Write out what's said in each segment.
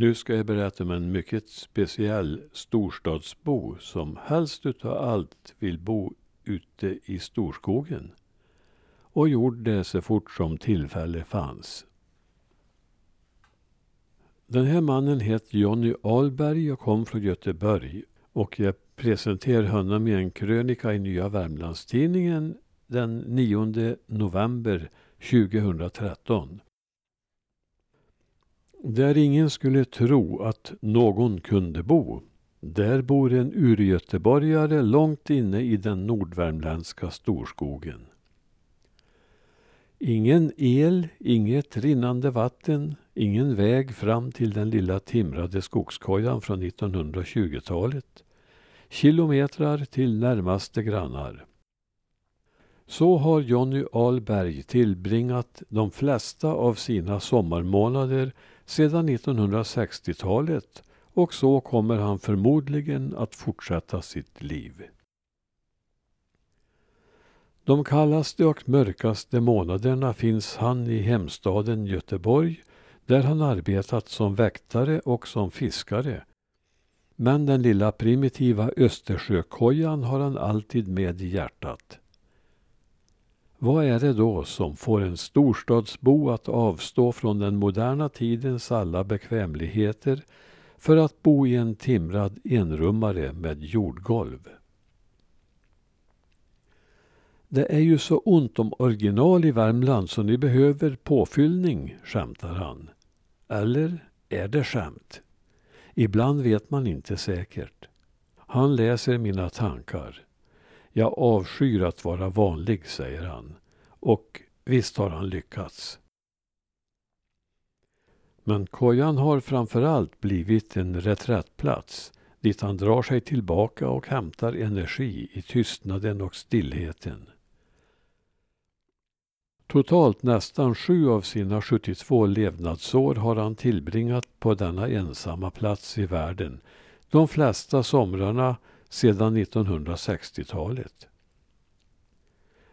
Nu ska jag berätta om en mycket speciell storstadsbo som helst utav allt vill bo ute i storskogen. Och gjorde det så fort som tillfälle fanns. Den här mannen heter Jonny Ahlberg och kom från Göteborg. Och jag presenterar honom i en krönika i Nya Värmlandstidningen den 9 november 2013. Där ingen skulle tro att någon kunde bo. Där bor en urgöteborgare långt inne i den nordvärmländska storskogen. Ingen el, inget rinnande vatten, ingen väg fram till den lilla timrade skogskojan från 1920-talet. Kilometrar till närmaste grannar. Så har Jonny Ahlberg tillbringat de flesta av sina sommarmånader sedan 1960-talet och så kommer han förmodligen att fortsätta sitt liv. De kallaste och mörkaste månaderna finns han i hemstaden Göteborg där han arbetat som väktare och som fiskare. Men den lilla primitiva Östersjökojan har han alltid med i hjärtat. Vad är det då som får en storstadsbo att avstå från den moderna tidens alla bekvämligheter för att bo i en timrad enrummare med jordgolv? Det är ju så ont om original i Värmland så ni behöver påfyllning, skämtar han. Eller är det skämt? Ibland vet man inte säkert. Han läser mina tankar. Jag avskyr att vara vanlig, säger han. Och visst har han lyckats. Men kojan har framförallt blivit en reträttplats dit han drar sig tillbaka och hämtar energi i tystnaden och stillheten. Totalt nästan sju av sina 72 levnadsår har han tillbringat på denna ensamma plats i världen. De flesta somrarna sedan 1960-talet.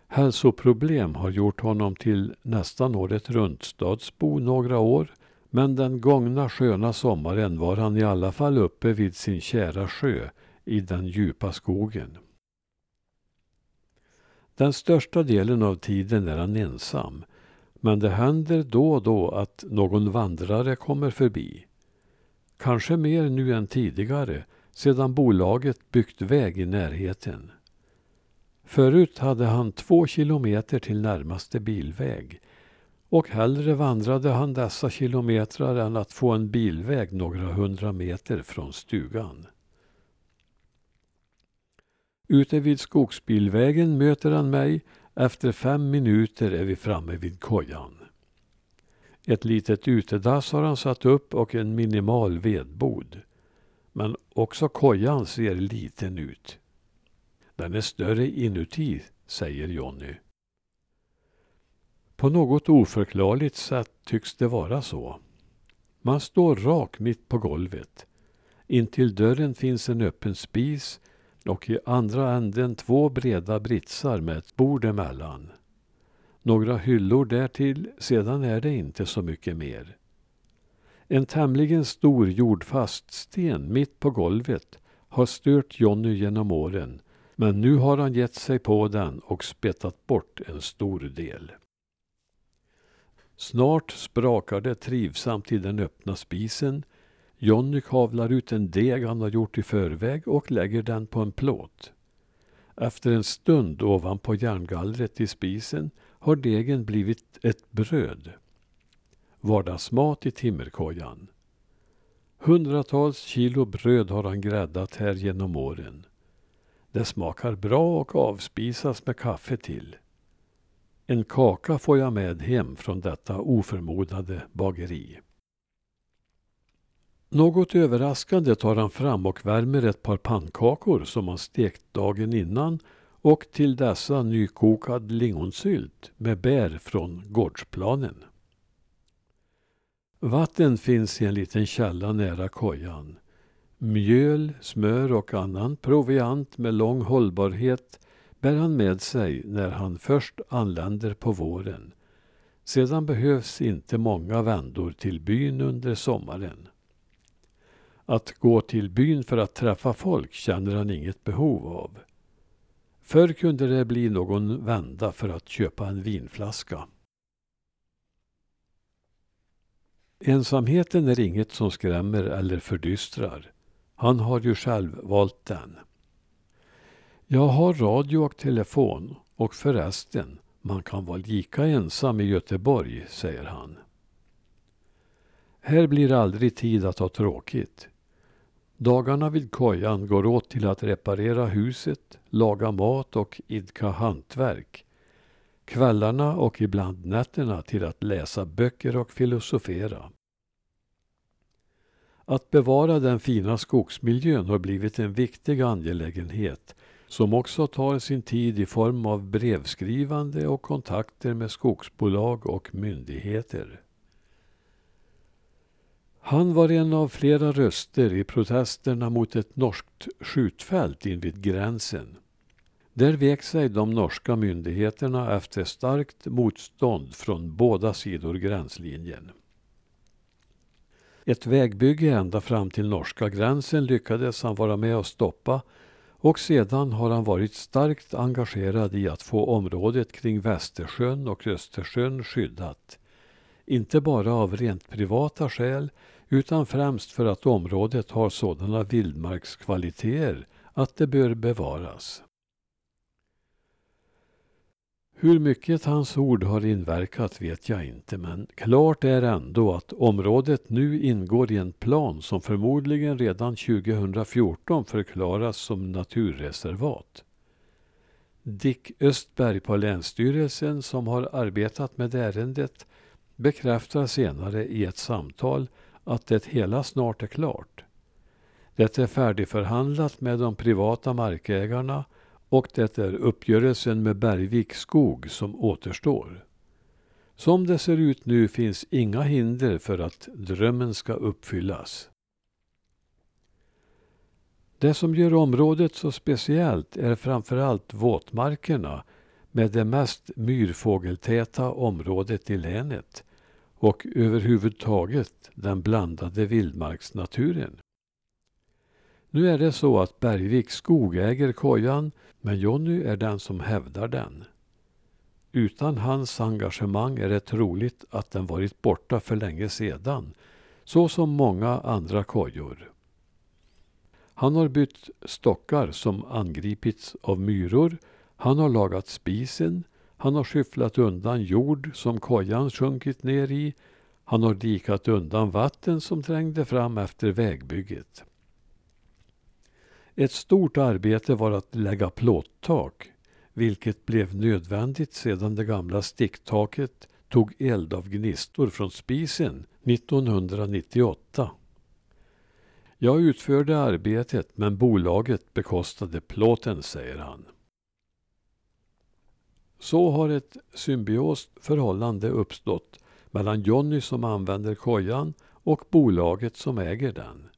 Hälsoproblem har gjort honom till nästan året runt-stadsbo några år men den gångna sköna sommaren var han i alla fall uppe vid sin kära sjö i den djupa skogen. Den största delen av tiden är han ensam men det händer då och då att någon vandrare kommer förbi. Kanske mer nu än tidigare sedan bolaget byggt väg i närheten. Förut hade han två kilometer till närmaste bilväg och hellre vandrade han dessa kilometrar än att få en bilväg några hundra meter från stugan. Ute vid skogsbilvägen möter han mig. Efter fem minuter är vi framme vid kojan. Ett litet utedass har han satt upp och en minimal vedbod. Men också kojan ser liten ut. Den är större inuti, säger Jonny. På något oförklarligt sätt tycks det vara så. Man står rak mitt på golvet. Intill dörren finns en öppen spis och i andra änden två breda britsar med ett bord emellan. Några hyllor därtill, sedan är det inte så mycket mer. En tämligen stor jordfast sten mitt på golvet har stört Jonny genom åren men nu har han gett sig på den och spettat bort en stor del. Snart sprakar det trivsamt i den öppna spisen. Jonny kavlar ut en deg han har gjort i förväg och lägger den på en plåt. Efter en stund ovanpå järngallret i spisen har degen blivit ett bröd. Vardagsmat i timmerkojan. Hundratals kilo bröd har han gräddat här genom åren. Det smakar bra och avspisas med kaffe till. En kaka får jag med hem från detta oförmodade bageri. Något överraskande tar han fram och värmer ett par pannkakor som han stekt dagen innan och till dessa nykokad lingonsylt med bär från gårdsplanen. Vatten finns i en liten källa nära kojan. Mjöl, smör och annan proviant med lång hållbarhet bär han med sig när han först anländer på våren. Sedan behövs inte många vändor till byn under sommaren. Att gå till byn för att träffa folk känner han inget behov av. Förr kunde det bli någon vända för att köpa en vinflaska. Ensamheten är inget som skrämmer eller fördystrar. Han har ju själv valt den. Jag har radio och telefon och förresten, man kan vara lika ensam i Göteborg, säger han. Här blir aldrig tid att ha tråkigt. Dagarna vid kojan går åt till att reparera huset, laga mat och idka hantverk. Kvällarna och ibland nätterna till att läsa böcker och filosofera. Att bevara den fina skogsmiljön har blivit en viktig angelägenhet som också tar sin tid i form av brevskrivande och kontakter med skogsbolag och myndigheter. Han var en av flera röster i protesterna mot ett norskt skjutfält invid gränsen. Där vek sig de norska myndigheterna efter starkt motstånd från båda sidor gränslinjen. Ett vägbygge ända fram till norska gränsen lyckades han vara med och stoppa och sedan har han varit starkt engagerad i att få området kring Västersjön och Östersjön skyddat. Inte bara av rent privata skäl utan främst för att området har sådana vildmarkskvaliteter att det bör bevaras. Hur mycket hans ord har inverkat vet jag inte men klart är ändå att området nu ingår i en plan som förmodligen redan 2014 förklaras som naturreservat. Dick Östberg på Länsstyrelsen som har arbetat med ärendet bekräftar senare i ett samtal att det hela snart är klart. Det är färdigförhandlat med de privata markägarna och det är uppgörelsen med Bergvik skog som återstår. Som det ser ut nu finns inga hinder för att drömmen ska uppfyllas. Det som gör området så speciellt är framförallt våtmarkerna med det mest myrfågeltäta området i länet och överhuvudtaget den blandade vildmarksnaturen. Nu är det så att Bergvik skog äger kojan men Jonny är den som hävdar den. Utan hans engagemang är det troligt att den varit borta för länge sedan, så som många andra kojor. Han har bytt stockar som angripits av myror, han har lagat spisen, han har skyfflat undan jord som kojan sjunkit ner i, han har dikat undan vatten som trängde fram efter vägbygget. Ett stort arbete var att lägga plåttak, vilket blev nödvändigt sedan det gamla sticktaket tog eld av gnistor från spisen 1998. Jag utförde arbetet men bolaget bekostade plåten, säger han. Så har ett symbiost förhållande uppstått mellan Jonny som använder kojan och bolaget som äger den.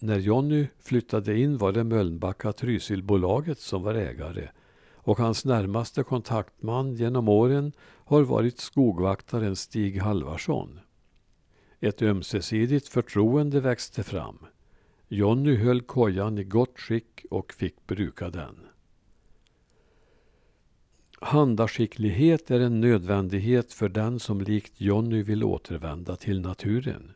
När Jonny flyttade in var det Mölnbacka Trysilbolaget som var ägare och hans närmaste kontaktman genom åren har varit skogvaktaren Stig Halvarsson. Ett ömsesidigt förtroende växte fram. Jonny höll kojan i gott skick och fick bruka den. Handaskicklighet är en nödvändighet för den som likt Jonny vill återvända till naturen.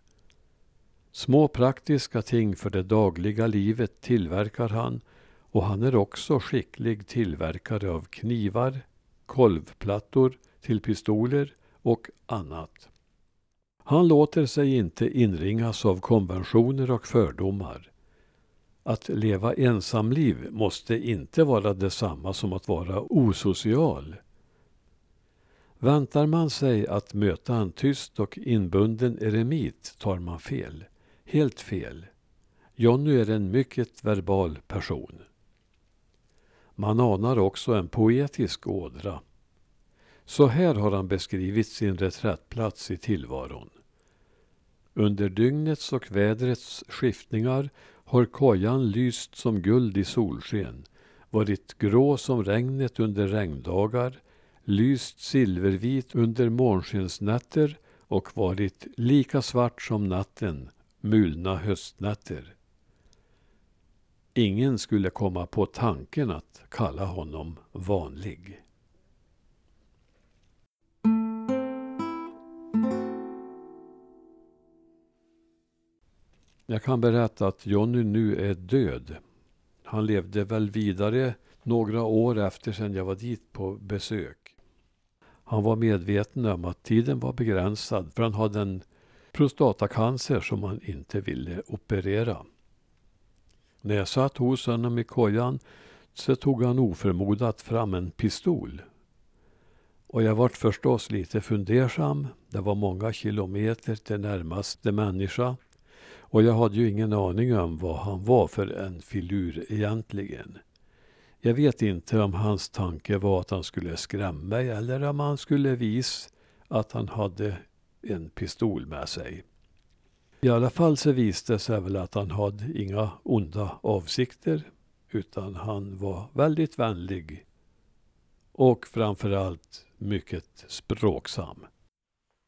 Små praktiska ting för det dagliga livet tillverkar han och han är också skicklig tillverkare av knivar, kolvplattor till pistoler och annat. Han låter sig inte inringas av konventioner och fördomar. Att leva ensamliv måste inte vara detsamma som att vara osocial. Väntar man sig att möta en tyst och inbunden eremit tar man fel. Helt fel. Jonny är en mycket verbal person. Man anar också en poetisk ådra. Så här har han beskrivit sin reträttplats i tillvaron. Under dygnets och vädrets skiftningar har kojan lyst som guld i solsken, varit grå som regnet under regndagar, lyst silvervit under månskensnätter och varit lika svart som natten mulna höstnätter. Ingen skulle komma på tanken att kalla honom vanlig. Jag kan berätta att Jonny nu är död. Han levde väl vidare några år efter sen jag var dit på besök. Han var medveten om att tiden var begränsad för han hade en prostatacancer som han inte ville operera. När jag satt hos honom i kojan så tog han oförmodat fram en pistol. Och jag vart förstås lite fundersam. Det var många kilometer till närmaste människa. Och jag hade ju ingen aning om vad han var för en filur egentligen. Jag vet inte om hans tanke var att han skulle skrämma mig eller om han skulle visa att han hade en pistol med sig. I alla fall så visade det sig väl att han hade inga onda avsikter utan han var väldigt vänlig och framförallt mycket språksam.